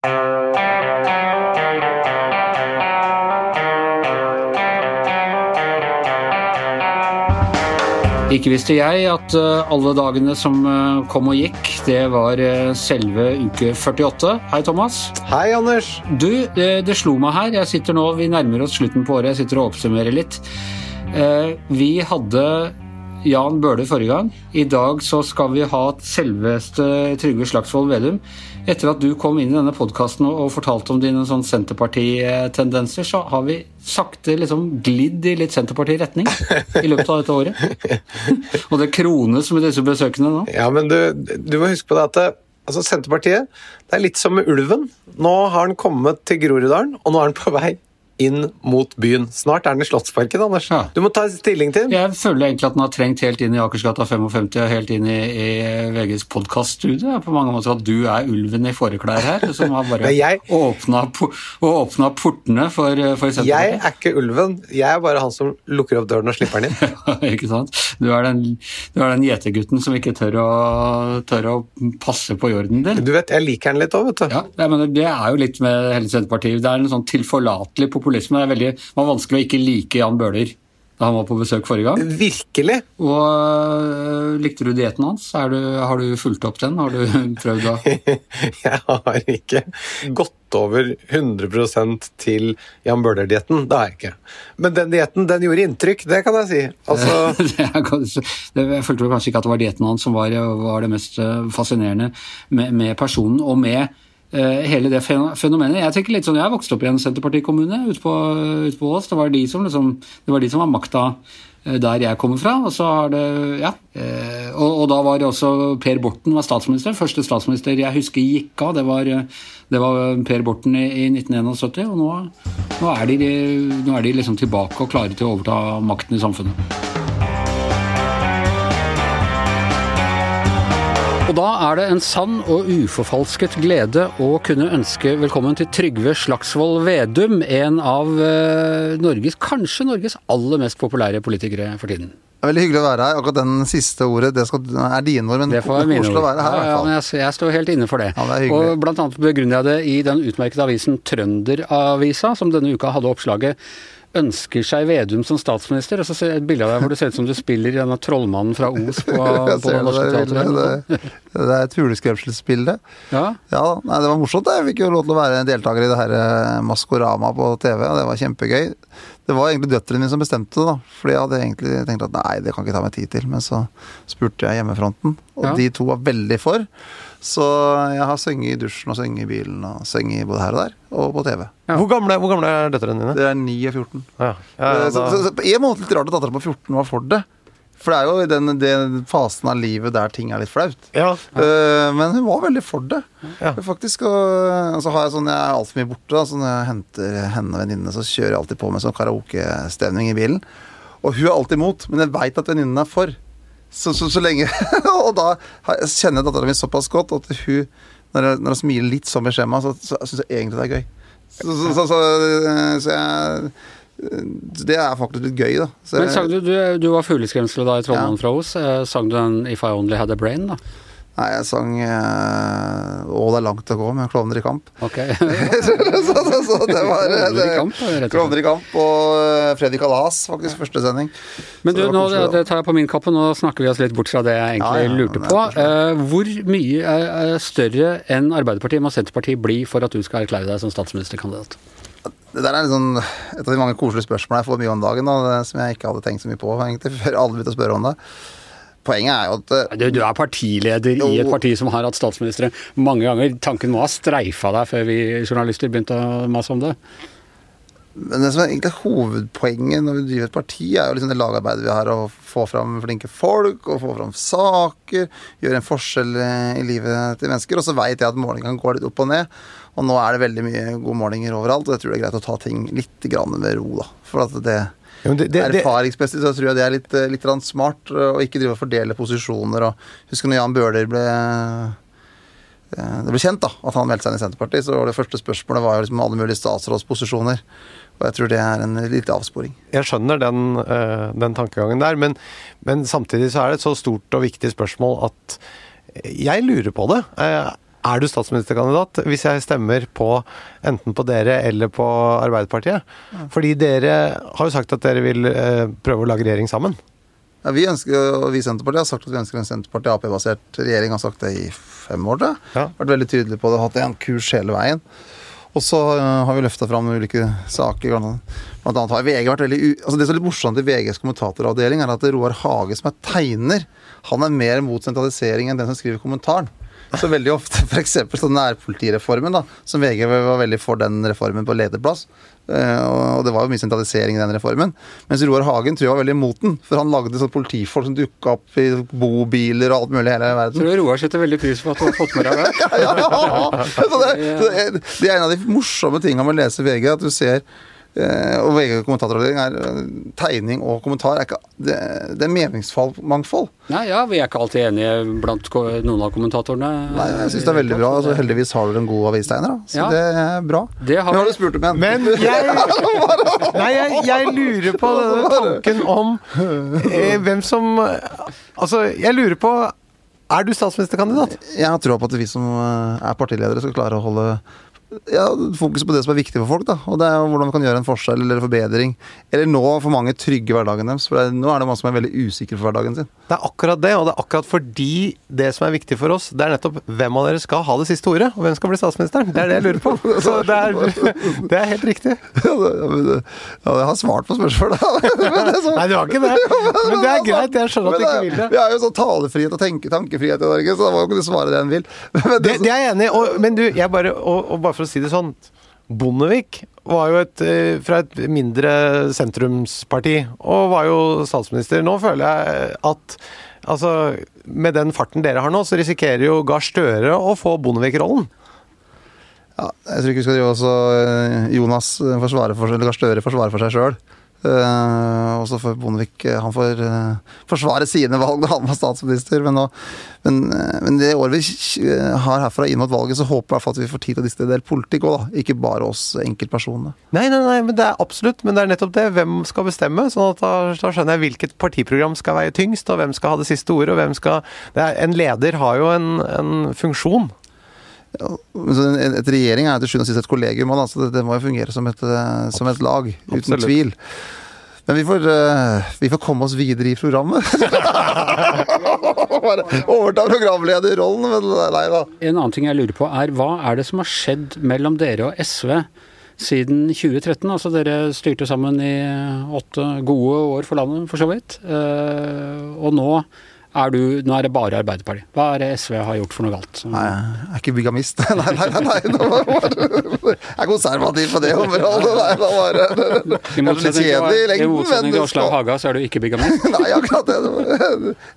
Ikke visste jeg at eh, alle dagene som eh, kom og gikk, det var eh, selve uke 48. Hei, Thomas. Hei, Anders. Du, det, det slo meg her. Jeg sitter nå, Vi nærmer oss slutten på året. Jeg sitter og oppsummerer litt. Vi hadde Jan Bøhler forrige gang. I dag så skal vi ha selveste Trygve Slagsvold Vedum. Etter at du kom inn i denne podkasten og, fortalte om dine sånn Senterparti-tendenser, så har vi sakte liksom glidd i litt Senterparti-retning i løpet av dette året. og det krones med disse besøkene nå. Ja, men du, du må huske på det at altså Senterpartiet det er litt som med ulven. Nå har den kommet til Groruddalen, og nå er den på vei inn mot byen. Snart er den i Slottsparken, Anders. Ja. Du må ta stilling til den. Jeg føler egentlig at den har trengt helt inn i Akersgata 55 og helt inn i, i VGs podkaststudio. På mange måter at du er ulven i fåreklær her, som har bare jeg- åpna, åpna portene for, for Jeg er ikke ulven. Jeg er bare han som lukker opp døren og slipper den inn. ikke sant? Du er den, du er den gjetergutten som ikke tør å, tør å passe på jorden din. Du vet, Jeg liker den litt òg, vet du. Ja, men mener, Det er jo litt med hele Senterpartiet. Det er en sånn tilforlatelig populisme. Det er veldig, var vanskelig å ikke like Jan Bøhler da han var på besøk forrige gang. Virkelig. Og øh, Likte du dietten hans? Du, har du fulgt opp den? Har du prøvd å Jeg har ikke gått over 100% til Jan Bøhler-dietten. Det har jeg ikke. Men den dietten den gjorde inntrykk, det kan jeg si. Altså, Jeg følte kanskje ikke at det var dietten hans som var, var det mest øh, fascinerende med, med personen, og med hele det fenomenet. Jeg tenker litt sånn, jeg vokste opp i en Senterpartikommune ute på, ut på Ås. Det var de som liksom, det var de som var makta øh, der jeg kommer fra. Og så har det, ja, øh, og, og da var det også Per Borten var statsminister. Første statsminister jeg husker gikk av, det var, det var Per Borten i, i 1971. Og nå, nå, er de, nå er de liksom tilbake og klare til å overta makten i samfunnet. Og da er det en sann og uforfalsket glede å kunne ønske velkommen til Trygve Slagsvold Vedum, en av eh, Norges, kanskje Norges aller mest populære politikere for tiden. Det er veldig hyggelig å være her. Akkurat den siste ordet det skal, er dine ord, men Det får være mine å være her. Ja, ja, men jeg, jeg står helt inne for det. Ja, det og blant annet begrunner jeg det i den utmerkede avisen Trønderavisa, som denne uka hadde oppslaget Ønsker seg Vedum som statsminister, og så ser jeg et bilde av deg hvor det ser ut som du spiller denne trollmannen fra Os på, på Det Norske Teatret. det, det er et fugleskremselsbilde. Ja, Ja, nei, det var morsomt. Jeg fikk jo lov til å være deltaker i det her eh, Maskorama på TV, og det var kjempegøy. Det var egentlig døtrene mine som bestemte det, da. Fordi jeg hadde egentlig tenkt at nei, det kan ikke ta meg tid til. Men så spurte jeg hjemmefronten, og Ja. de to var veldig for. Så jeg har sunget i dusjen og sunget i bilen og sunget både her og der, og på TV. Ja. hvor, gamle, hvor gamle er døtrene dine? Det er 9 og 14. Ja, ja, ja, så, da- så, så på en måte litt rart at dattera på 14 var for det. For det er jo i den, den fasen av livet der ting er litt flaut. ja. Uh, men hun var veldig for det. Ja. Faktisk, og, og så har jeg sånn, jeg er altfor mye borte. Da, så når jeg henter henne og venninnene, så kjører jeg alltid på med sånn karaokestemning i bilen. Og hun er alltid imot, men jeg veit at venninnen er for. Så, så, så lenge Og da jeg kjenner jeg dattera mi såpass godt at hun, når når hun smiler litt sånn med skjema, så, så syns jeg egentlig det er gøy. Så, så, så, så, så jeg så Det er faktisk litt gøy, da. Så Men sang du, du, du var fugleskremselet da i Trollmannen fra Os. Eh, Sang du den 'If I Only Had a Brain', da? Nei, jeg sang uh, 'Å, det er langt å gå' med Klovner i kamp. Ok. så, så, så, så det var Klovner i kamp, rett. Klovner i kamp og eh, Freddy Kalas, faktisk, første sending. Men du, det nå, koselig, det tar jeg på min kappe, nå snakker vi oss litt bort fra det jeg egentlig Ja, ja, lurte på. Uh. Hvor mye eh, større enn Arbeiderpartiet må Senterpartiet bli for at du skal erklære deg som statsministerkandidat? Det der er sånn, et av de mange koselige spørsmålene jeg får mye om dagen, da, som jeg ikke hadde tenkt så mye på egentlig, før alle begynte å spørre om det. Poenget er jo at eh, Du, du er partileder i et parti som har hatt statsministre mange ganger. Tanken må ha streifa deg før vi journalister begynte å mase om det. Men det som er egentlig hovedpoenget når vi driver et parti, er jo liksom det lagarbeidet vi har, å få fram flinke folk, og få fram saker, gjøre en forskjell i livet til mennesker. Og så veit jeg at målingene går litt opp og ned, og nå er det veldig mye gode målinger overalt, og jeg tror det er greit å ta ting litt grann med ro, da. For at det Ja, det, det, Erfaringsmessig så tror jeg det er litt, litt smart eh, å ikke drive og fordele posisjoner. Og husker når Jan Bøhler ble eh, det ble kjent da, at han meldte seg inn i Senterpartiet, så det første spørsmålet var jo liksom alle mulige statsrådsposisjoner. Og jeg tror det er en liten avsporing. jeg skjønner den, eh, den tankegangen der, men, men samtidig så er det et så stort og viktig spørsmål at jeg lurer på det. Eh, er du statsministerkandidat hvis jeg stemmer på enten på dere eller på Arbeiderpartiet? Fordi dere har jo sagt at dere vil eh, prøve å lage regjering sammen. Ja, vi, ønsker, vi i Senterpartiet har sagt at vi ønsker en Senterparti-Ap-basert regjering. Har sagt det i fem år, Da. Ja. Vært veldig tydelig på det, hatt en kurs hele veien. Og så øh, har vi løfta fram ulike saker. Blant annet, har VG vært veldig altså Det som er litt morsomt i VGs kommentatoravdeling, er at Roar Hage, som er tegner, han er mer mot sentralisering enn den som skriver kommentaren. Så veldig ofte, f.eks. sånn nærpolitireformen, da, som VG var veldig for den reformen på lederplass. Eh, og det var jo mye sentralisering i den reformen. Mens Roar Hagen tror jeg var veldig imot den. For han lagde sånn politifolk som dukka opp i bobiler og alt mulig i hele verden. du Roar setter veldig pris på at du har fått med deg det? Ja, ja. ja. det, det, er en av de morsomme tingene med å lese VG, at du ser og VG kommentatoravdeling er eh, tegning og kommentar. Er ikke, det, det er meningsmangfold. Nei, ja, vi er ikke alltid enige blant noen av kommentatorene. Nei, jeg syns det er veldig bra. Altså, heldigvis har dere en god avistegner, da. Så Ja. det er bra. Det har Men har du spurt om en? Men jeg, nei, jeg, jeg lurer på denne tanken om eh, hvem som Altså, jeg lurer på Er du statsministerkandidat? Jeg har tro på at vi som eh, er partiledere skal klare å holde ja, fokus på det som er viktig for folk. da, og det er jo Hvordan vi kan gjøre en forskjell eller forbedring. Eller nå for mange trygge hverdagen deres. For det, er- nå er det mange som er veldig usikre for hverdagen sin. Det er akkurat det, og det er akkurat fordi det som er viktig for oss, det er nettopp hvem av dere skal ha det siste ordet, og hvem skal bli statsministeren. Det er det jeg lurer på. Så det er, det er helt riktig. Ja, det- ja, jeg har svart på spørsmålet. Så- Nei, du har ikke det. Men det er greit, jeg skjønner at du ikke vil det. Vi har jo sånn talefrihet og tenke, tankefrihet i Norge, så da må du svare det en vil. Men Det, det er jeg enig i, men du, jeg bare, og, og bare for å si det sånn Bondevik var jo et, eh, fra et mindre sentrumsparti, og var jo statsminister. Nå føler jeg at altså, med den farten dere har nå, så risikerer jo Gahr Støre å få Bondevik-rollen. Ja, jeg tror ikke vi skal drive også eh, Jonas eh, forsvare for, eller Gahr Støre forsvare for seg sjøl. Og så får Bondevik eh, han får uh, forsvare sine valg da han var statsminister. Men, nå, men, uh, men det året vi har herfra inn mot valget, så håper jeg at vi får tid til å diskutere del politikk òg. Ikke bare oss enkeltpersonene. Nei, nei, nei, men det er absolutt, men det er nettopp det. Hvem skal bestemme? sånn at da, da skjønner jeg hvilket partiprogram skal veie tyngst, og hvem skal ha det siste ordet, og hvem skal er, En leder har jo en, en funksjon. Ja, men så en- Et regjering er til sjuende og sist et kollegium, Altså så det, det må jo fungere som et, eh, som et lag, uten Absolutt. tvil. Men vi får, eh, vi får komme oss videre i programmet. Bare overta programlederrollen, men nei da. En annen ting jeg lurer på er, hva er det som har skjedd mellom dere og SV siden 2013? Altså dere styrte sammen i åtte gode år for landet, for så vidt. Eh, og nå er, du, nå er det bare Arbeiderpartiet. Hva er det SV har gjort for noe galt? Nei, jeg er ikke bigamist. Nei, nei, nei. nei. bare- Jeg er konservativ på det området. Nei, det var I motsetning til, Åslaug Haga, så er du ikke bigamist. Nei, akkurat det.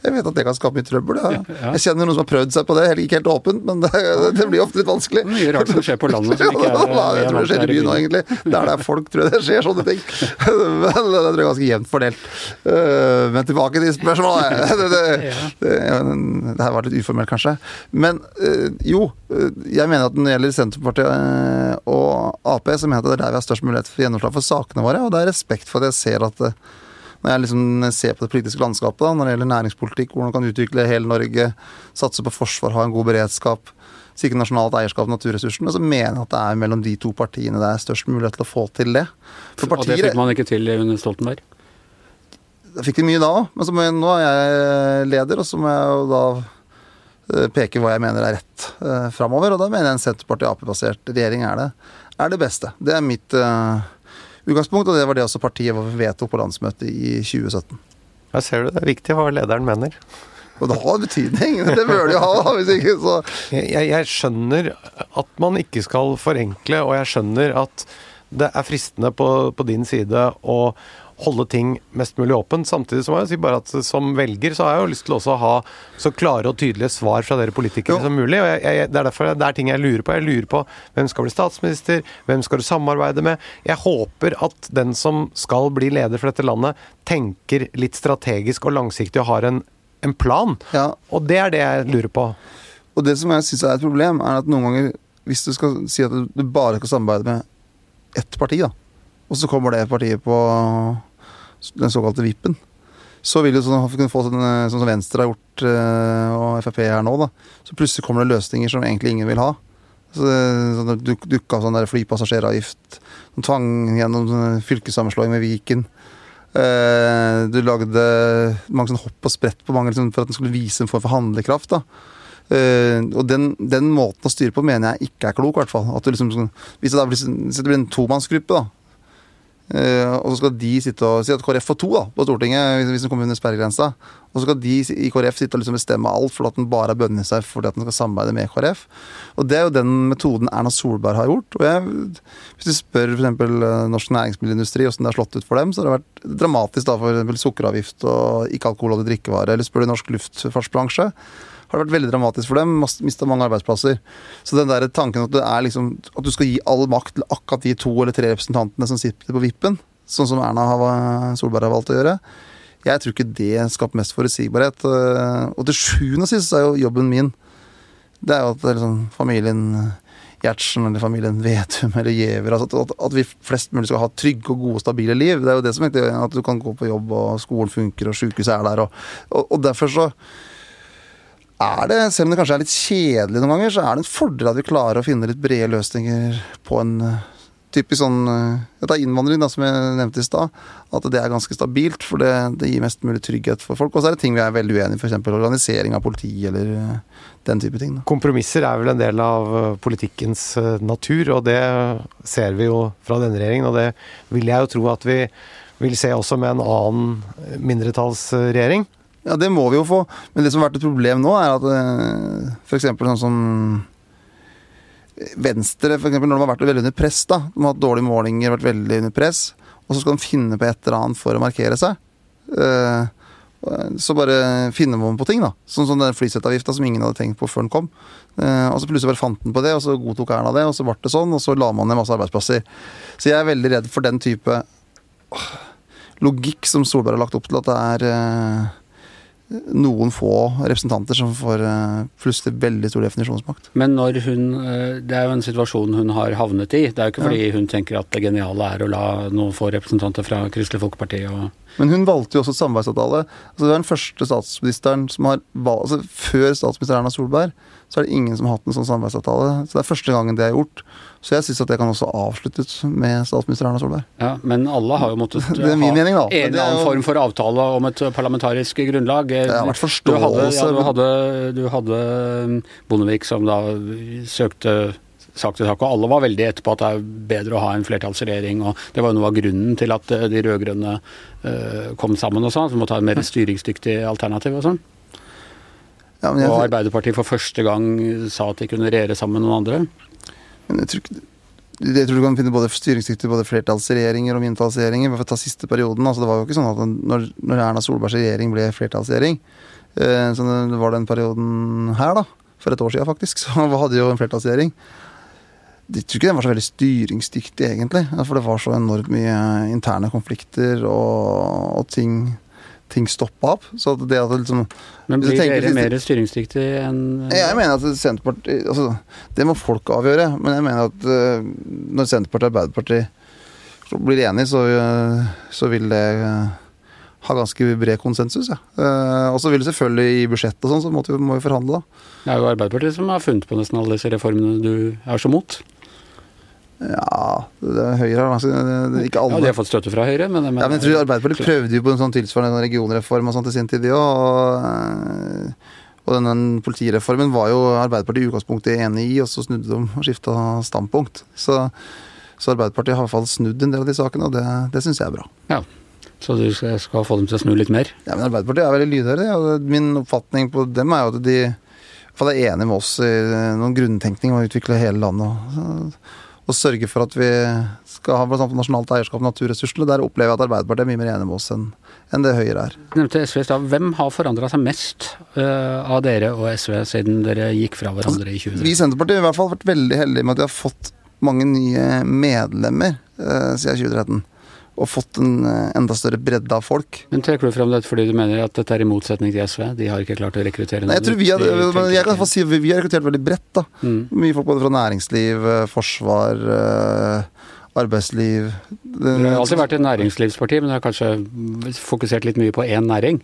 Jeg vet at det kan skape mye trøbbel. Ja. Jeg kjenner noen som har prøvd seg på det, ikke helt åpent, men det, det blir ofte litt vanskelig. Mye rart som skjer på landet som ikke er Nei, jeg tror det skjer i byen er egentlig. Der det er folk, tror jeg det skjer sånne ting. Men det tror jeg er ganske jevnt fordelt. Øh, Men tilbake til spørsmålet. Det, det, her var litt uformelt, kanskje. Men øh, jo, øh, jeg mener at når det gjelder Senterpartiet øh, og Ap, så mener jeg at det er der vi har størst mulighet for gjennomslag for sakene våre. Og det er respekt for at jeg ser at når jeg liksom ser på det politiske landskapet, da, når det gjelder næringspolitikk, hvordan man kan utvikle hele Norge, satse på forsvar, ha en god beredskap, sikre nasjonalt eierskap av naturressursene, så mener jeg at det er mellom de to partiene det er størst mulighet til å få til det. For Og det fikk man ikke til under Stoltenberg. Da fikk de mye da òg, men så må jeg, nå er jeg leder, og så må jeg jo da eh, peke hva jeg mener er rett uh, framover. Og da mener jeg en Senterparti-Ap-basert regjering er det, er det beste. Det er mitt eh, utgangspunkt, og det var det også partiet vedtok på landsmøtet i 2017. Ja, ser du, det er viktig hva lederen mener. Og det har betydning! Det bør det jo ha, hvis ikke så Jeg, jeg, jeg skjønner at man ikke skal forenkle, og jeg skjønner at det er fristende på, på din side å holde ting mest mulig åpent. Samtidig så må jeg si bare at som velger så har jeg jo lyst til også å ha så klare og tydelige svar fra dere politikere Jo. som mulig. og jeg, jeg, Det er derfor det er ting jeg lurer på. Jeg lurer på hvem skal bli statsminister, hvem skal du samarbeide med? Jeg håper at den som skal bli leder for dette landet, tenker litt strategisk og langsiktig og har en, en plan. Ja. Og det er det jeg lurer på. Og det som jeg syns er et problem, er at noen ganger, hvis du skal si at du bare skal samarbeide med ett parti, da, og så kommer det partiet på den såkalte vippen, så vil jo sånn, kunne få sånn, eh, sånn som Venstre har gjort, eh, og Frp her nå, da. Så plutselig kommer det løsninger som egentlig ingen vil ha. Så det, det duk- dukka sånn der flypassasjeravgift, sånn tvang gjennom sånn fylkessammenslåing med Viken. Eh, du lagde mange sånn hopp og sprett på mange liksom, for at den skulle vise en form for handlekraft. da. Eh, og den, den måten å styre på mener jeg ikke er klok, i hvert fall. Liksom, sånn- hvis det blir en tomannsgruppe, da, Eh, og så skal de sitte og Si at KrF får to da, på Stortinget, hvis, hvis den kommer under sperregrensa. Og så skal de i KrF sitte og liksom bestemme alt for at den bare har bundet seg fordi at den skal samarbeide med KrF. Og det er jo den metoden Erna Solberg har gjort. Og jeg, hvis du spør f.eks. norsk næringsmiddelindustri hvordan det har slått ut for dem, så har det vært dramatisk da for sukkeravgift og ikke-alkoholholdig drikkevare. Eller spør du norsk luftfartsbransje, har det vært veldig dramatisk for dem. Mista mange arbeidsplasser. Så den der tanken at, liksom, at du skal gi all makt til akkurat de to eller tre representantene som sitter på vippen, sånn som Erna Solberg har valgt å gjøre, jeg tror ikke det skaper mest forutsigbarhet. Eh, Og til sjuende og sist er jo jobben min det er jo at liksom familien Gjertsen eller familien Vedum eller Giæver altså at, at vi flest mulig skal ha trygge og gode, stabile liv. Det er jo det som viktig, at du kan gå på jobb, og skolen funker, og sykehuset er der. Og, og, og derfor så er det, selv om det kanskje er litt kjedelig noen ganger, så er det en fordel at vi klarer å finne litt brede løsninger på en eh, typisk sånn eh, ja, er innvandring, da, som jeg nevnte i stad. At det er ganske stabilt, for det, det gir mest mulig trygghet for folk. Og så er det ting vi er veldig uenige i, f.eks. organisering av politi eller eh, den type ting. Da. Kompromisser er vel en del av politikkens natur, og det ser vi jo fra denne regjeringen. Og det vil jeg jo tro at vi vil se også med en annen mindretallsregjering. Ja, det må vi jo få. Men det som har vært et problem nå, er at eh, f.eks. sånn som Venstre, for eksempel, når de har vært veldig under press, da. De har hatt dårlige målinger, vært veldig under press. Og så skal de finne på et eller annet for å markere seg. Eh, Så bare finner man på ting, da. Sånn som den flysettavgifta som ingen hadde tenkt på før den kom. Eh, Og så plutselig bare fant den på det, og så godtok Erna det, og så ble det sånn, og så la man ned masse arbeidsplasser. Så jeg er veldig redd for den type logikk som Solberg har lagt opp til, at det er eh, noen få representanter som får eh, plutselig veldig stor definisjonsmakt. Men når hun eh, Det er jo en situasjon hun har havnet i. Det er jo ikke fordi hun tenker at det geniale er å la noen få representanter fra Kristelig Folkeparti og Men hun valgte jo også et samarbeidsavtale. Altså, det er den første statsministeren som har valgt altså, Før statsminister Erna Solberg så er det ingen som har hatt en sånn samarbeidsavtale. Så det er første gangen det er gjort. Så jeg syns at det kan også avsluttes med statsminister Erna Solberg. Ja, men alle har jo måttet Det min ha mening, en eller er annen jo- form for avtale om et parlamentarisk grunnlag. Det har vært Du hadde, forståelse. ja, du hadde, du hadde um, Bondevik som da søkte sak til sak, og alle var veldig etterpå at det er bedre å ha en flertallsregjering. og Det var jo noe av grunnen til at eh, de rød-grønne eh, kom sammen og sånn. at vi måtte ha et mer styringsdyktig alternativ og sånn. Ja, men, Og Arbeiderpartiet for første gang sa at de kunne regjere sammen med noen andre. men jeg tror jeg tror du kan finne både styringsdyktige både flertallsregjeringer og mindretallsregjeringer. Bare for å ta siste perioden. Altså, det var jo ikke sånn at når, når Erna Solbergs regjering ble flertallsregjering, eh, så det var den perioden her, da, for et år siden faktisk, så hadde jo en flertallsregjering. Jeg tror ikke den var så veldig styringsdyktig, egentlig. For det var så enormt mye interne konflikter og, og ting, ting stoppa opp. Så det at det liksom Men blir tenker dere mer styringsdyktig enn Jeg mener at Senterpartiet altså, Det må folk avgjøre. Men jeg mener at uh, når Senterpartiet og Arbeiderpartiet blir enige, så, uh, så vil det uh, ha ganske bred konsensus. Ja. Og så vil det selvfølgelig i budsjettet og sånn, så må vi, må vi forhandle, da. Det er jo Arbeiderpartiet som har funnet på nesten alle disse reformene du er så mot. Ja, det Høyre har ikke det er Ja. De har fått støtte fra Høyre, men, Ja, men jeg tror Arbeiderpartiet prøvde jo på en sånn tilsvarende regionreform og sånt i sin tid, de òg. Og, eh, denne politireformen var jo Arbeiderpartiet i utgangspunktet enig i, og så snudde de og skifta standpunkt. Så, så Arbeiderpartiet har i hvert fall snudd en del av de sakene, og det, det syns jeg er bra. Ja, Så du skal, skal få dem til å snu litt mer? Ja, men Arbeiderpartiet er veldig lydhøre. og Min oppfatning på dem er jo at de i hvert fall er enige med oss i noen grunntenkning om å utvikle hele landet. Og, og sørge for at vi skal ha blant nasjonalt eierskap til naturressursene. Der opplever jeg at Arbeiderpartiet er mye mer enig med oss enn en det Høyre er. Nevnte SV i. Hvem har forandra seg mest uh, av dere og SV siden dere gikk fra hverandre i Vi i Senterpartiet har i hvert fall vært veldig heldige med at vi har fått mange nye medlemmer uh, siden 2013. Og fått en eh, enda større bredde av folk. Men trekker du fram dette fordi du mener at dette er i motsetning til SV? De har ikke klart å rekruttere Nei, jeg tror vi har, De men jeg kan si vi har rekruttert veldig bredt. da. Mm. Mye folk både fra næringsliv, eh, forsvar, eh, arbeidsliv Det har alltid vært et næringslivsparti, men det har kanskje fokusert litt mye på én næring?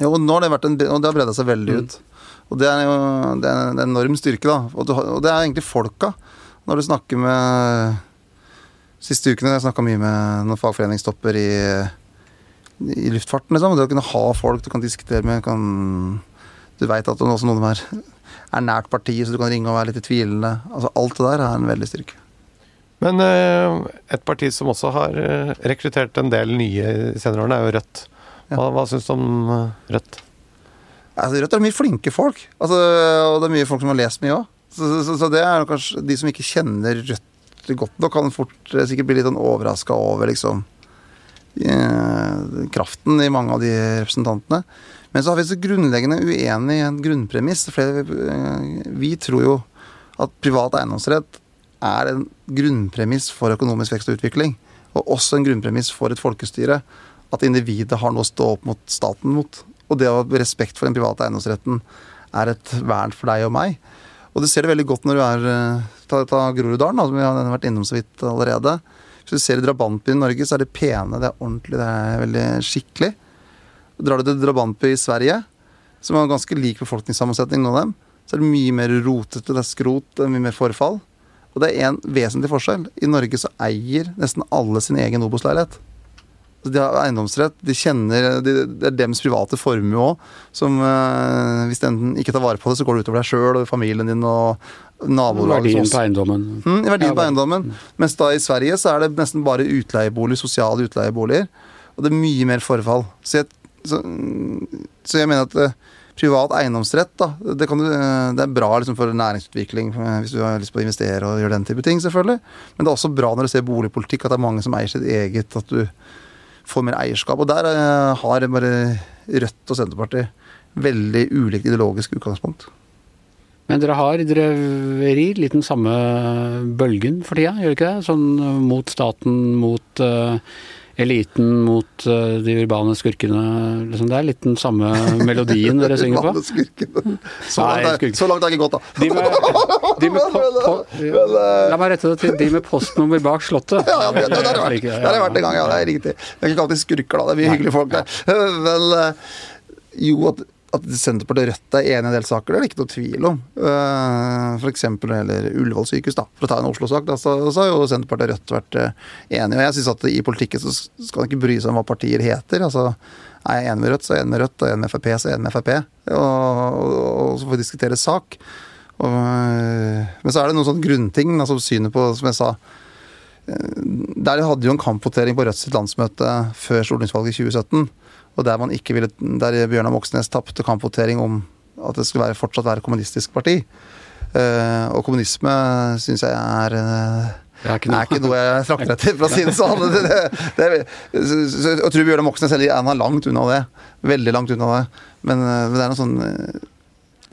Jo, og nå har det vært en, og det har breda seg veldig ut. Og det er jo det er en enorm styrke, da. Og det er egentlig folka. Når du snakker med Siste ukene har jeg snakka mye med noen fagforeningstopper i, i luftfarten, liksom. Det å kunne ha folk du kan diskutere med, kan Du veit at også noen er, er nært partiet, så du kan ringe og være litt tvilende. Altså alt det der er en veldig styrke. Men eh, et parti som også har eh, rekruttert en del nye i senere årene, er jo Rødt. Hva, hva syns du om eh, Rødt? Altså, Rødt er mye flinke folk, altså, og det er mye folk som har lest mye òg. Så, så, så det er kanskje De som ikke kjenner Rødt godt nok, kan fort eh, sikkert bli litt sånn overraska over liksom eh, kraften i mange av de representantene. Men så har vi så grunnleggende uenig i en grunnpremiss. Flere, eh, vi tror jo at privat eiendomsrett er en grunnpremiss for økonomisk vekst og utvikling. Og også en grunnpremiss for et folkestyre. At individet har noe å stå opp mot staten mot. Og det å ha respekt for den private eiendomsretten er et vern for deg og meg. Og du ser det veldig godt når du er eh, Ta, ta Groruddalen, som vi har vært innom så vidt allerede. Hvis du ser i drabantbyen i Norge, så er det pene, det er ordentlig, det er veldig skikkelig. Drar du til drabantby i Sverige, som har ganske lik befolkningssammensetning noen av dem, så er det mye mer rotete, det er skrot, det er mye mer forfall. Og det er en vesentlig forskjell. I Norge så eier nesten alle sin egen Obos-leilighet. De har eiendomsrett, de kjenner de, Det er dems private formue òg, som eh, hvis den ikke tar vare på det, så går det utover deg sjøl og familien din og nabolaget. Verdien som på eiendommen. Mm, verdien på eiendommen. Mens da i Sverige så er det nesten bare utleieboliger, sosiale utleieboliger. Og det er mye mer forfall. Så jeg, så, så jeg mener at eh, privat eiendomsrett, da, det, kan du, eh, det er bra liksom, for næringsutvikling eh, hvis du har lyst på å investere og gjøre den type ting, selvfølgelig. Men det er også bra når du ser boligpolitikk, at det er mange som eier sitt eget, at du får mer eierskap. Og der eh, har bare Rødt og Senterpartiet veldig ulikt ideologisk utgangspunkt. Men dere har dere rir litt den samme bølgen for tida, gjør dere ikke det? Sånn eh, mot staten, mot eh, eliten, mot eh, de urbane skurkene. Liksom, det er litt den samme melodien dere synger på. Så, langt har skurk. så langt det ikke gått, da. De med, de med po, po, La meg rette det til de med postnummer bak Slottet. Ja, ja, det, det, har jeg vært. Har jeg vært en gang, ja. Det er riktig. Det er ikke alltid skurker, da. Det er mye hyggelige folk der. Vel, eh, jo, at, at Senterpartiet og Rødt er enige i en del saker, det er det ikke noe tvil om. F.eks. For eksempel når det gjelder Ullevål sykehus, da. For å ta en Oslo-sak, så, har jo Senterpartiet og Rødt vært eh, enige. Og jeg syns at i politikken så skal man ikke bry seg om hva partier heter. altså er jeg enig med Rødt, så er jeg enig med Rødt, og er jeg enig med Frp, så er jeg enig med Frp. Og, og, og så får vi diskutere sak. Og, øh, men så er det noen sånne grunnting, altså synet på, som jeg sa Der hadde jo en kampvotering på Rødt sitt landsmøte før stortingsvalget i 2017. Og der man ikke ville, der Bjørnar Moxnes tapte kampvotering om at det skulle være, fortsatt være kommunistisk parti. Eh, og kommunisme syns jeg er øh, Det er ikke noe. er ikke noe jeg trakter etter, for å si det sånn. Det, det, det, det, så, jeg tror Bjørnar Moxnes heller er langt unna det. Veldig langt unna det. Men øh, det er noe sånn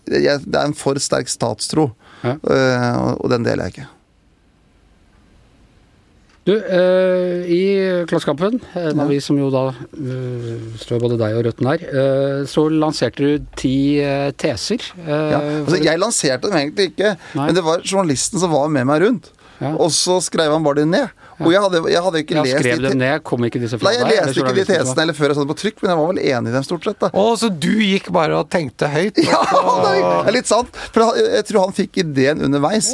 Det er en for sterk statstro, Ja. og den deler jeg ikke. Du, eh, i Klassekampen, en avis som jo da uh, står både deg og Rødt nær, uh, så lanserte du ti uh, teser. eh, Ja. Altså, jeg lanserte dem egentlig ikke, Nei. men det var journalisten som var med meg rundt. Ja. Og så skrev han bare det ned. Og jeg hadde, jeg hadde ikke jeg lest skrev de dem ned, kom ikke disse fra Nei, jeg deg? eller leste ikke de tesene eller før jeg det på trykk, men jeg var vel enig i dem stort sett. da. Å, så du gikk bare og tenkte høyt? Ja, det er litt sant. For jeg, jeg tror han fikk ideen underveis.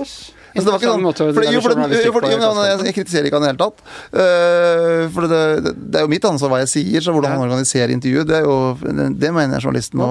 Altså, det var ikke sånn, måte for, jo, for, jo, for, på jo, jeg, jeg kritiserer ikke han i det hele tatt. Uh, for det, det, det er jo mitt ansvar hva jeg sier, så hvordan han organiserer intervjuet, det, er jo, det, mener jeg journalisten må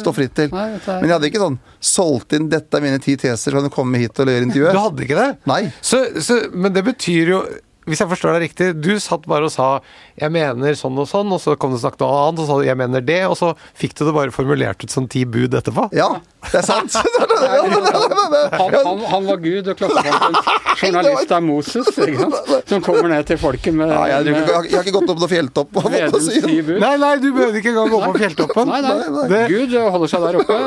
stå fritt til. Men jeg hadde ikke sånn solgt inn 'dette er mine ti teser, kan du komme hit og gjøre intervjuet'? Du hadde ikke det? Nei. Så, så, men det betyr jo hvis jeg forstår deg riktig, du satt bare og sa 'jeg mener sånn og sånn', og så kom det og snakket noe annet, og så sa du 'jeg mener det', og så fikk du det bare formulert ut som ti bud etterpå? Ja, det er sant. Han, han, han var Gud, og Klassekampens journalist er Moses, ikke sant? som kommer ned til folket med, Ja, jeg, jeg, med har- jeg har ikke gått opp noen fjelltopp. Nei, nei, du behøvde ikke engang gå på fjelltoppen. Nei, nei. Det, Gud holder seg der oppe.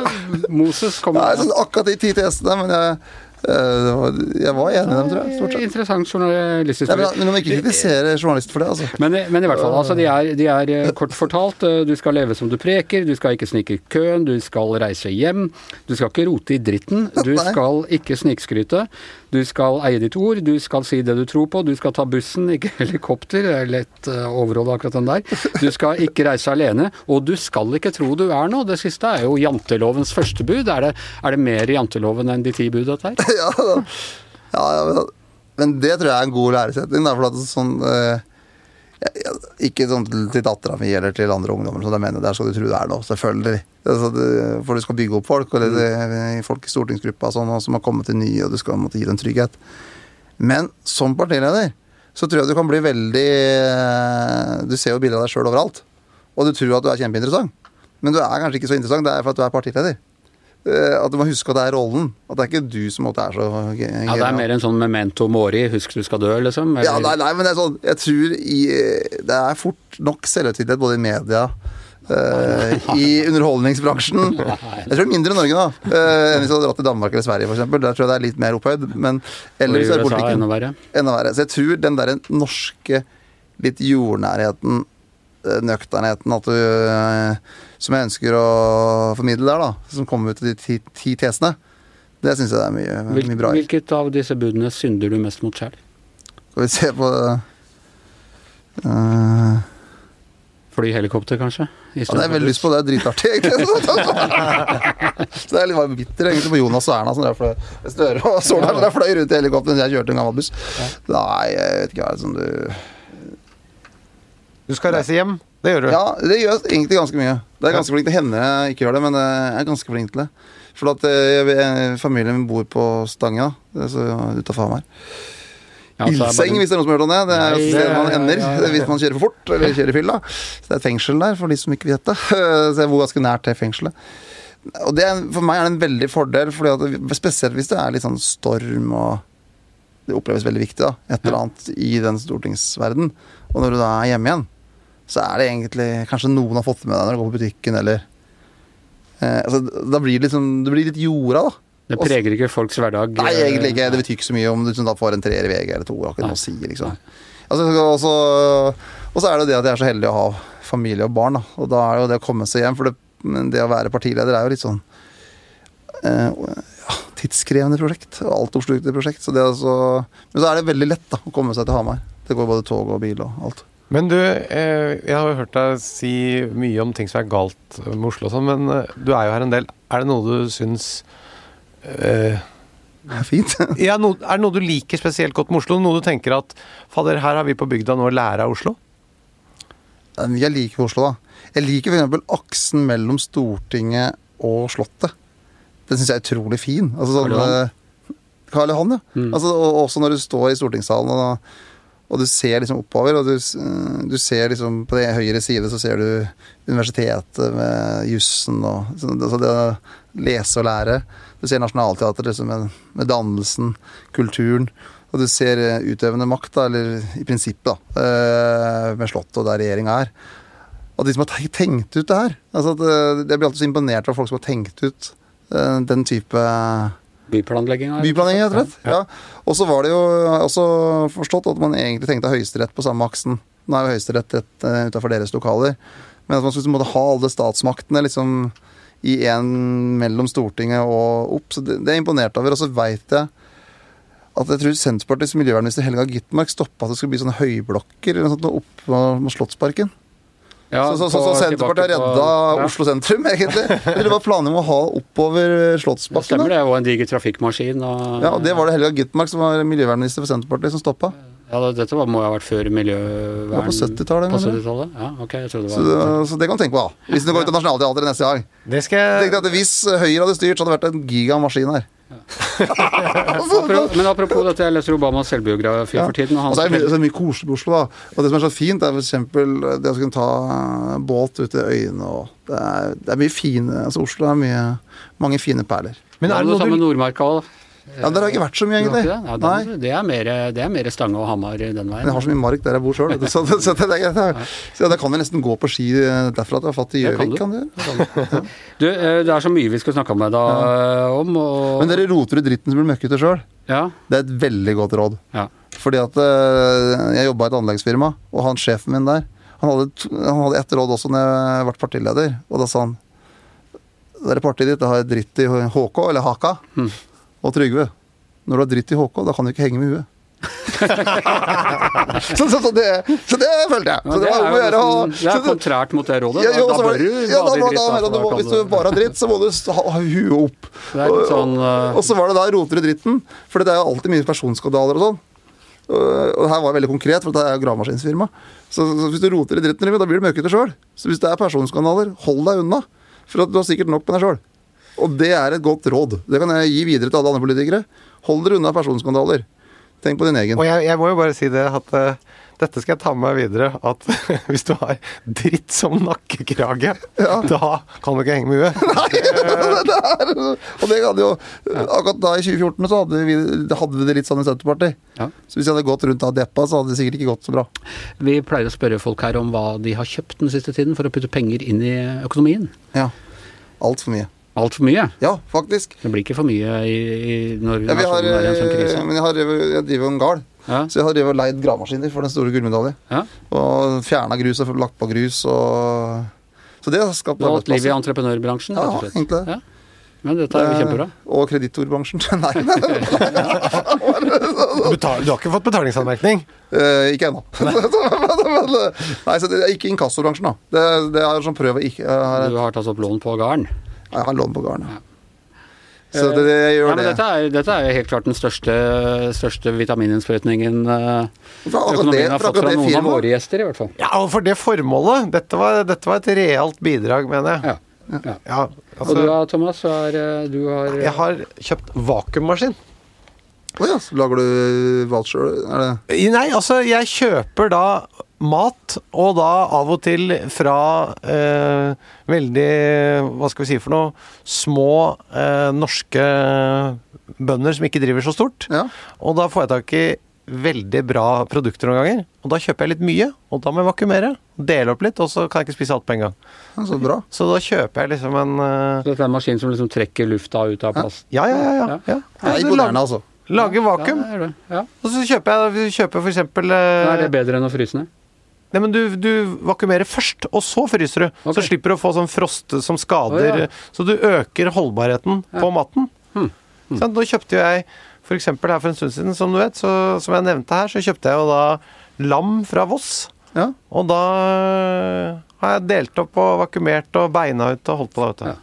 Moses Nei, kommer sånn akkurat de ti tesene, men jeg, jeg var enig i dem, tror jeg. Stort sett. Interessant journalistisk Ja, men, men må ikke kritisere journalister for det, altså. Men, men i hvert fall, altså de er, de er eh, kort fortalt, eh, du skal leve som du preker, du skal ikke snike i køen, du skal reise hjem, du skal ikke rote i dritten, du skal ikke snikskryte, Du skal eie ditt ord, du skal si det du tror på, du skal ta bussen, ikke helikopter. Det er lett uh, akkurat den der. Du skal ikke reise alene, og du skal ikke tro du er noe. Det siste er jo jantelovens første bud. Er det, er det mer i janteloven enn de ti bud, dette her? ja, ja, ja men, det tror jeg er en god læresetning. Da, for at sånn eh, Ikke sånn til, dattera mi eller til andre ungdommer. som de mener, Der skal du tro det er noe, selvfølgelig. For du skal bygge opp folk, og det, det, folk i stortingsgruppa sånn, som har kommet til nye, og du skal måtte gi dem trygghet. Men som partileder så tror jeg du kan bli veldig eh, Du ser jo bilder av deg sjøl overalt, og du tror at du er kjempeinteressant. Men du er kanskje ikke så interessant, det er for at du er partileder. Eh, At du må huske at det er rollen. At det er ikke du som måtte er så ge- Ja, Det er mer en sånn memento mori, husk du skal dø, liksom? Ja, nei, nei, men det er sånn Jeg tror i, det er fort nok selvhøytidelighet både i media uh, i underholdningsbransjen. Jeg tror det er mindre i Norge, da. uh, enn hvis du hadde dratt til Danmark eller Sverige, f.eks. Der tror jeg det er litt mer opphøyd. Men ellers er politikken enda verre. enda verre. Så jeg tror den derre norske litt jordnærheten, eh, nøkternheten, at du eh, Som jeg ønsker å formidle der, da. Som kommer ut av de ti, ti tesene. Det syns jeg det er mye, mye bra hvilket av disse budene synder du mest mot sjøl? Skal vi se på uh, Flyhelikopter, kanskje? Ja, det har jeg veldig lyst på, det er dritartig, egentlig. så det er litt bare bitter egentlig på Jonas og Erna som drev fløy Støre og Solheim, der fløy rundt i helikopter mens jeg kjørte en gammel buss. Nei, jeg vet ikke hva det er som du Du skal reise hjem. Det gjør du. Ja, det gjør egentlig ganske mye. Det er ganske flink til å hende jeg ikke gjør det, men jeg er ganske flink til det. For at eh, jeg, familien min bor på Stange, så utafor Hamar. Ja, Ildseng, hvis det er noen som har hørt om det. Det er Nei, sted man ender ja, ja. hvis man kjører for fort eller kjører i fylla. Så det er et fengsel der, for de som ikke vet det. Så jeg bor ganske nært til fengselet. Og det er, for meg er det en veldig fordel, fordi at, spesielt hvis det er litt sånn storm og Det oppleves veldig viktig, da. Et eller annet i den stortingsverden. Og når du da er hjemme igjen, så er det egentlig Kanskje noen har fått det med deg når du går på butikken, eller eh, altså, Da blir det liksom Det blir litt jorda, da. Det preger ikke folks hverdag. Nei, eh, egentlig ikke. Det betyr ikke så mye om du liksom da får en treer i VG eller to. Ikke noe å si, liksom. Altså, og, så, og så er det det at jeg er så heldig å ha familie og barn. Da. Og da er det jo det å komme seg hjem For det, det å være partileder er jo litt sånn eh, ja, tidskrevende prosjekt. Og altoppslukende prosjekt. Så det er altså, men så er det veldig lett da, å komme seg til Hamar. Det går både tog og bil og alt. Men du, eh, jeg har jo hørt deg si mye om ting som er galt med Oslo og sånn, men eh, du er jo her en del. Er det noe du syns eh, er fint. ja, no, Er det noe du liker spesielt godt med Oslo? Noe du tenker at Fader, her har vi på bygda noe å lære av Oslo? Jeg liker Oslo, da. Jeg liker f.eks. aksen mellom Stortinget og Slottet. Den syns jeg er utrolig fin. Altså, sånn, Karl Johan. eh, Karl Johan, ja. Mm. Altså, og også når du står i stortingssalen og, og du ser liksom oppover, og du, du ser liksom på det høyre side så ser du universitetet med jussen og altså det å lese og lære. Du ser Nationaltheatret liksom med, med dannelsen, kulturen. Og du ser eh, utøvende makt, da, eller i prinsippet, da, eh, med Slottet og der regjeringa er. Og de som har tenkt ut det her. Altså at, eh, jeg blir alltid så imponert av folk som har tenkt ut den type Byplanlegging. byplanlegging, rett og slett. Ja. Og så var det jo også forstått at man egentlig tenkte Høyesterett på samme aksen. Nå er jo Høyesterett rett uh, utafor deres lokaler. Men at man skulle måtte ha alle statsmaktene liksom i en mellom Stortinget og opp. Så det, det er imponert over. Og så veit jeg at jeg tror Senterpartiets miljøvernminister Helga Gitmark stoppa at det skulle bli sånne høyblokker eller noe sånt oppe mot Slottsparken. Ja, så, så, så, så Senterpartiet redda på- ja. Oslo sentrum, egentlig. Eller det var planer om å ha oppover Slottsbakken. Det stemmer, det. var en diger trafikkmaskin. Og, Ja, og Det var det Helga Gitmark som var miljøvernminister for Senterpartiet, som stoppa. Ja, dette var, må jo ha vært før miljøvern... Ja, på 70-tallet, På mener jeg. 70-tallet? Ja, okay, jeg trodde det Så, det- så det kan du tenke på, da. Hvis du går ut til Nationaltheatret neste gang. Det skal jeg at Hvis Høyre hadde styrt, så hadde det vært en gigamaskin her. Apropos, Men apropos dette, jeg leser Obamas selvbiografi Ja. for tiden. Og han Og så er det er mye koselig på Oslo, da. Og det som er så fint, er eksempel det å kunne ta båt ut til øyene og Det er, det er mye fine Altså Oslo har mye, mange fine perler. Men er det det noe samme med du Nordmarka òg. Ja, Der har jeg ikke vært så mye, egentlig. Ja, Nei. det, det, er mer, det er mer Stange og Hamar den Men veien. jeg har så mye mark der jeg bor sjøl, så, så, er. Så da kan vi nesten gå på ski derfra til jeg har fatt i kan Gjøvik. du. Kan du eh, det er så mye vi skal snakke med deg om. Og, Men dere roter ut dritten som blir møkkete sjøl. ja, Det er et veldig godt råd. ja. Fordi at eh, jeg jobba i et anleggsfirma, og han sjefen min der Han hadde, han hadde et råd også når jeg ble partileder, og da sa han Det er partiet ditt, det har dritt i HK, eller Haka, Mm. Og Trygve. Når du har dritt i HK, da kan du ikke henge med huet. så, så, så, det, så det følte jeg. Ja, Så det det var er gjøre nesten- det er kontrært mot det rådet. ja, jo, da bør du ja, bade i dritt. da, da, jeg må, Hvis du bare har dritt, så må du ha ha huet opp. Sånn, uh, Og så var det da roter i dritten, for det er jo alltid mye personskandaler og sånn. Og her var veldig konkret, for det er jo gravemaskinfirma. Så, så hvis du roter i dritten, da blir du møkkete sjøl. Så hvis det er personskandaler, hold deg unna. For du har sikkert nok med deg sjøl. Og det er et godt råd. Det kan jeg gi videre til alle andre politikere. Hold dere unna personskandaler. Tenk på din egen. Og jeg, jeg må jo bare si det at uh, dette skal jeg ta med meg videre. At hvis du har dritt som nakkekrage, da kan du ikke henge med huet. det er, og det hadde jo Akkurat da i 2014 så hadde vi, hadde vi det litt sånn i Senterpartiet. Ja. Så hvis jeg hadde gått rundt da deppa, så hadde det sikkert ikke gått så bra. Vi pleier å spørre folk her om hva de har kjøpt den siste tiden for å putte penger inn i økonomien. Ja. Altfor mye. Altfor mye. Ja, faktisk. Det blir ikke for mye i, i når Ja, vi har, er i en sånn krise. eh, men jeg, har, jeg driver jo en gard, Ja. så jeg har drevet og leid gravemaskiner for den store gullmedaljen. Ja. Og fjerna grus og lagt på grus og Så det har skapt Du har hatt liv i entreprenørbransjen, Ja, egentlig det. Ja. Men dette er jo kjempebra. Eh, Og kreditorbransjen. Nei, nei, Betal, du har ikke fått betalingsanmerkning? eh, ikke ennå. Eh, nei, så det er ikke inkassobransjen, da. Det, det er sånn å ikke Jeg Du har tatt opp lån på gården. Jeg har lån på gården. ja. Så det, det gjør Ja, men det. dette er, dette er jo helt klart den største, største vitamininnsprøytningen det, økonomien har fått fra noen av våre gjester, i hvert fall. Ja, og for det formålet. Dette var, dette var et realt bidrag, mener jeg. Ja. ja. Ja, Og du altså, da, Thomas, er, eh, du har jeg har kjøpt vakuummaskin. Å ja, så lager du voucher? Er det Nei, altså, jeg kjøper da mat, og da av og til fra eh, veldig Hva skal vi si for noe? Små eh, norske bønder som ikke driver så stort. Ja. Og da får jeg tak i veldig bra produkter noen ganger. Og da kjøper jeg litt mye, og da må jeg vakumere. Dele opp litt, og så kan jeg ikke spise alt på en gang. ja, Så bra. Så da kjøper jeg liksom en eh, Så Dette er en maskin som liksom trekker lufta ut av plast. Ja, ja, ja. ja, Ja. ja. ja Altså, imponerende, altså. Lage vakuum. Ja, det det. Ja. Og så kjøper jeg kjøper for eksempel eh, Er det bedre enn å fryse ned? Nei, men du, du vakuumerer først, og så fryser du. Okay. Så slipper du å få sånn frost som skader oh, ja. Så du øker holdbarheten på maten. Hmm. Sant? Nå kjøpte jo jeg for eksempel her for en stund siden, som du vet, så, som jeg nevnte her, så kjøpte jeg jo da lam fra Voss. Ja. Og da øh, har jeg delt opp og vakuumert og beina ut og holdt på vet du. Ja.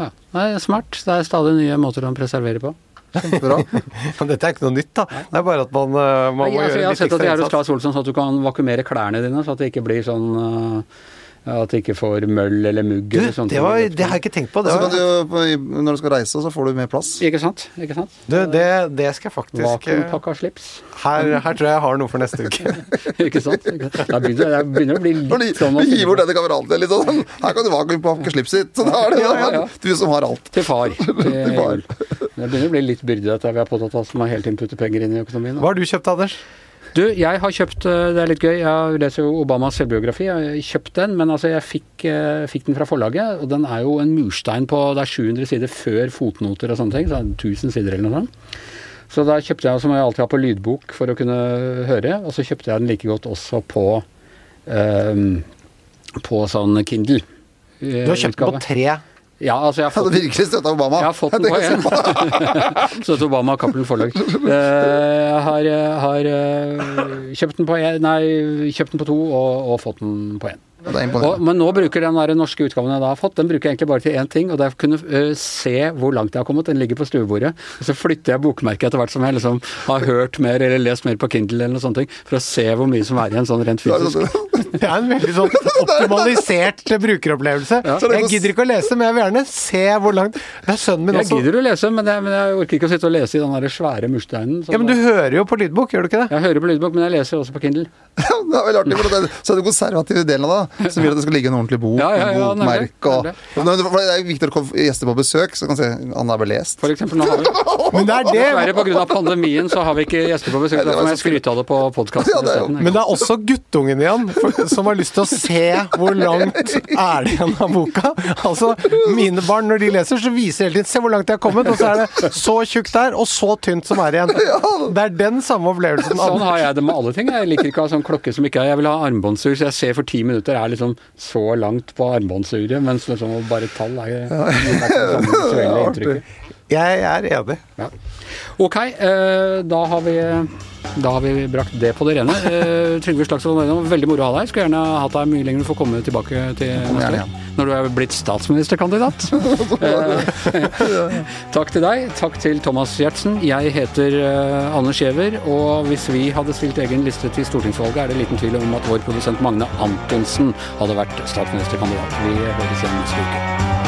Ja. Nei, smart. Det er stadig nye måter å preservere på. Kjempebra. Men dette er ikke noe nytt, da. Det er bare at man, øh, man Nei, må altså, jeg gjøre har litt sett at de ekstra er hos innsats. Claes Olsson, så at du kan vakuumere klærne dine, så at det ikke blir sånn uh, At det ikke får møll eller mugg Du, eller sånt. det, var, det har jeg ikke tenkt på. Det, Så kan du, når du skal reise, så får du mer plass. Ikke sant? Ikke sant? du, det, det skal jeg faktisk Vakuumpakka slips. her, her tror jeg jeg har noe for neste uke. ikke sant? Da begynner det begynner å bli litt sånn å gir bort denne kameraten litt sånn Her kan du vakuumpakke slipset ditt. Så da er det Ja, ja, ja. du som har alt. til far. Til far. Det begynner å bli litt byrde dette vi har påtatt oss med har hele tiden putte penger inn i økonomien. Hva har du kjøpt, Anders? Du, jeg har kjøpt eh, Det er litt gøy. Jeg leser jo Obamas selvbiografi. Jeg har kjøpt den, men altså jeg fikk, eh, fikk den fra forlaget. Og den er jo en murstein på Det er 700 sider før fotnoter og sånne ting. Så det er 1000 sider eller noe sånt. Så da kjøpte jeg, som jeg alltid har på lydbok for å kunne høre, og så kjøpte jeg den like godt også på eh, på sånn Kindle. Du har kjøpt den på tre. Ja, altså jeg har Jeg hadde fått virkelig støtta Obama. jeg har fått den på én. Til Obama og Cappelen forlag. Eh, Jeg har, har eh, kjøpt den på én, nei, kjøpt den på to og, og fått den på én. Det er Og, imponerende. men nå bruker den der norske utgaven jeg da har fått, den bruker jeg egentlig bare til én ting, og det er å kunne uh, se hvor langt jeg har kommet. Den ligger på stuebordet. Og så flytter jeg bokmerket etter hvert som jeg liksom har hørt mer eller lest mer på Kindle eller noe sånt, for å se hvor mye som er igjen sånn rent fysisk. Det er en veldig sånn optimalisert brukeropplevelse. Jeg gidder ikke å lese, men jeg vil gjerne se hvor langt Det er sønnen min Jeg også. gidder å lese, men jeg, men jeg orker ikke å sitte og lese i den der svære mursteinen. Ja, Men du hører jo på lydbok, gjør du ikke det? Jeg hører på lydbok, men jeg leser også på Kindle. Ja, det er veldig artig, for det, så er det konservative delen av det, som vil at det skal ligge en ordentlig bok, Ja, ja, ja, en bokmerke og det- er viktig å komme gjester på besøk, så kan se han er belest. lest. For eksempel, nå har vi Men det er Dessverre pga. pandemien så har vi ikke gjester på besøk. Da må jeg skryte av det på podkasten. Ja, det Men det er også guttungen igjen for, som har lyst til å se hvor langt er det igjen av boka. Altså, Mine barn, når de leser, så viser hele tiden Se hvor langt jeg har kommet, og så er det så tjukt der, og så tynt som er igjen. Det er den samme opplevelsen. Sånn har jeg det med alle ting. Jeg liker ikke å ha sånn klokke som ikke er Jeg vil ha armbåndsur, så jeg ser for ti minutter er liksom så langt på armbåndsuret, mens liksom bare tall er er, er, er, er, er, er, er Jeg er enig. Ja. Ok, eh, da har vi da har vi brakt det på det rene. Eh, Trygve Slagsvold Vedum, veldig moro å ha deg. Skulle gjerne hatt deg mye lenger for å komme tilbake til neste år. Når du er blitt statsministerkandidat. eh, takk til deg. Takk til Thomas Giertsen. Jeg heter Anders Skjever, og hvis vi hadde stilt egen liste til stortingsvalget, er det liten tvil om at vår produsent Magne Antonsen hadde vært statsministerkandidat. Vi høres igjen neste uke.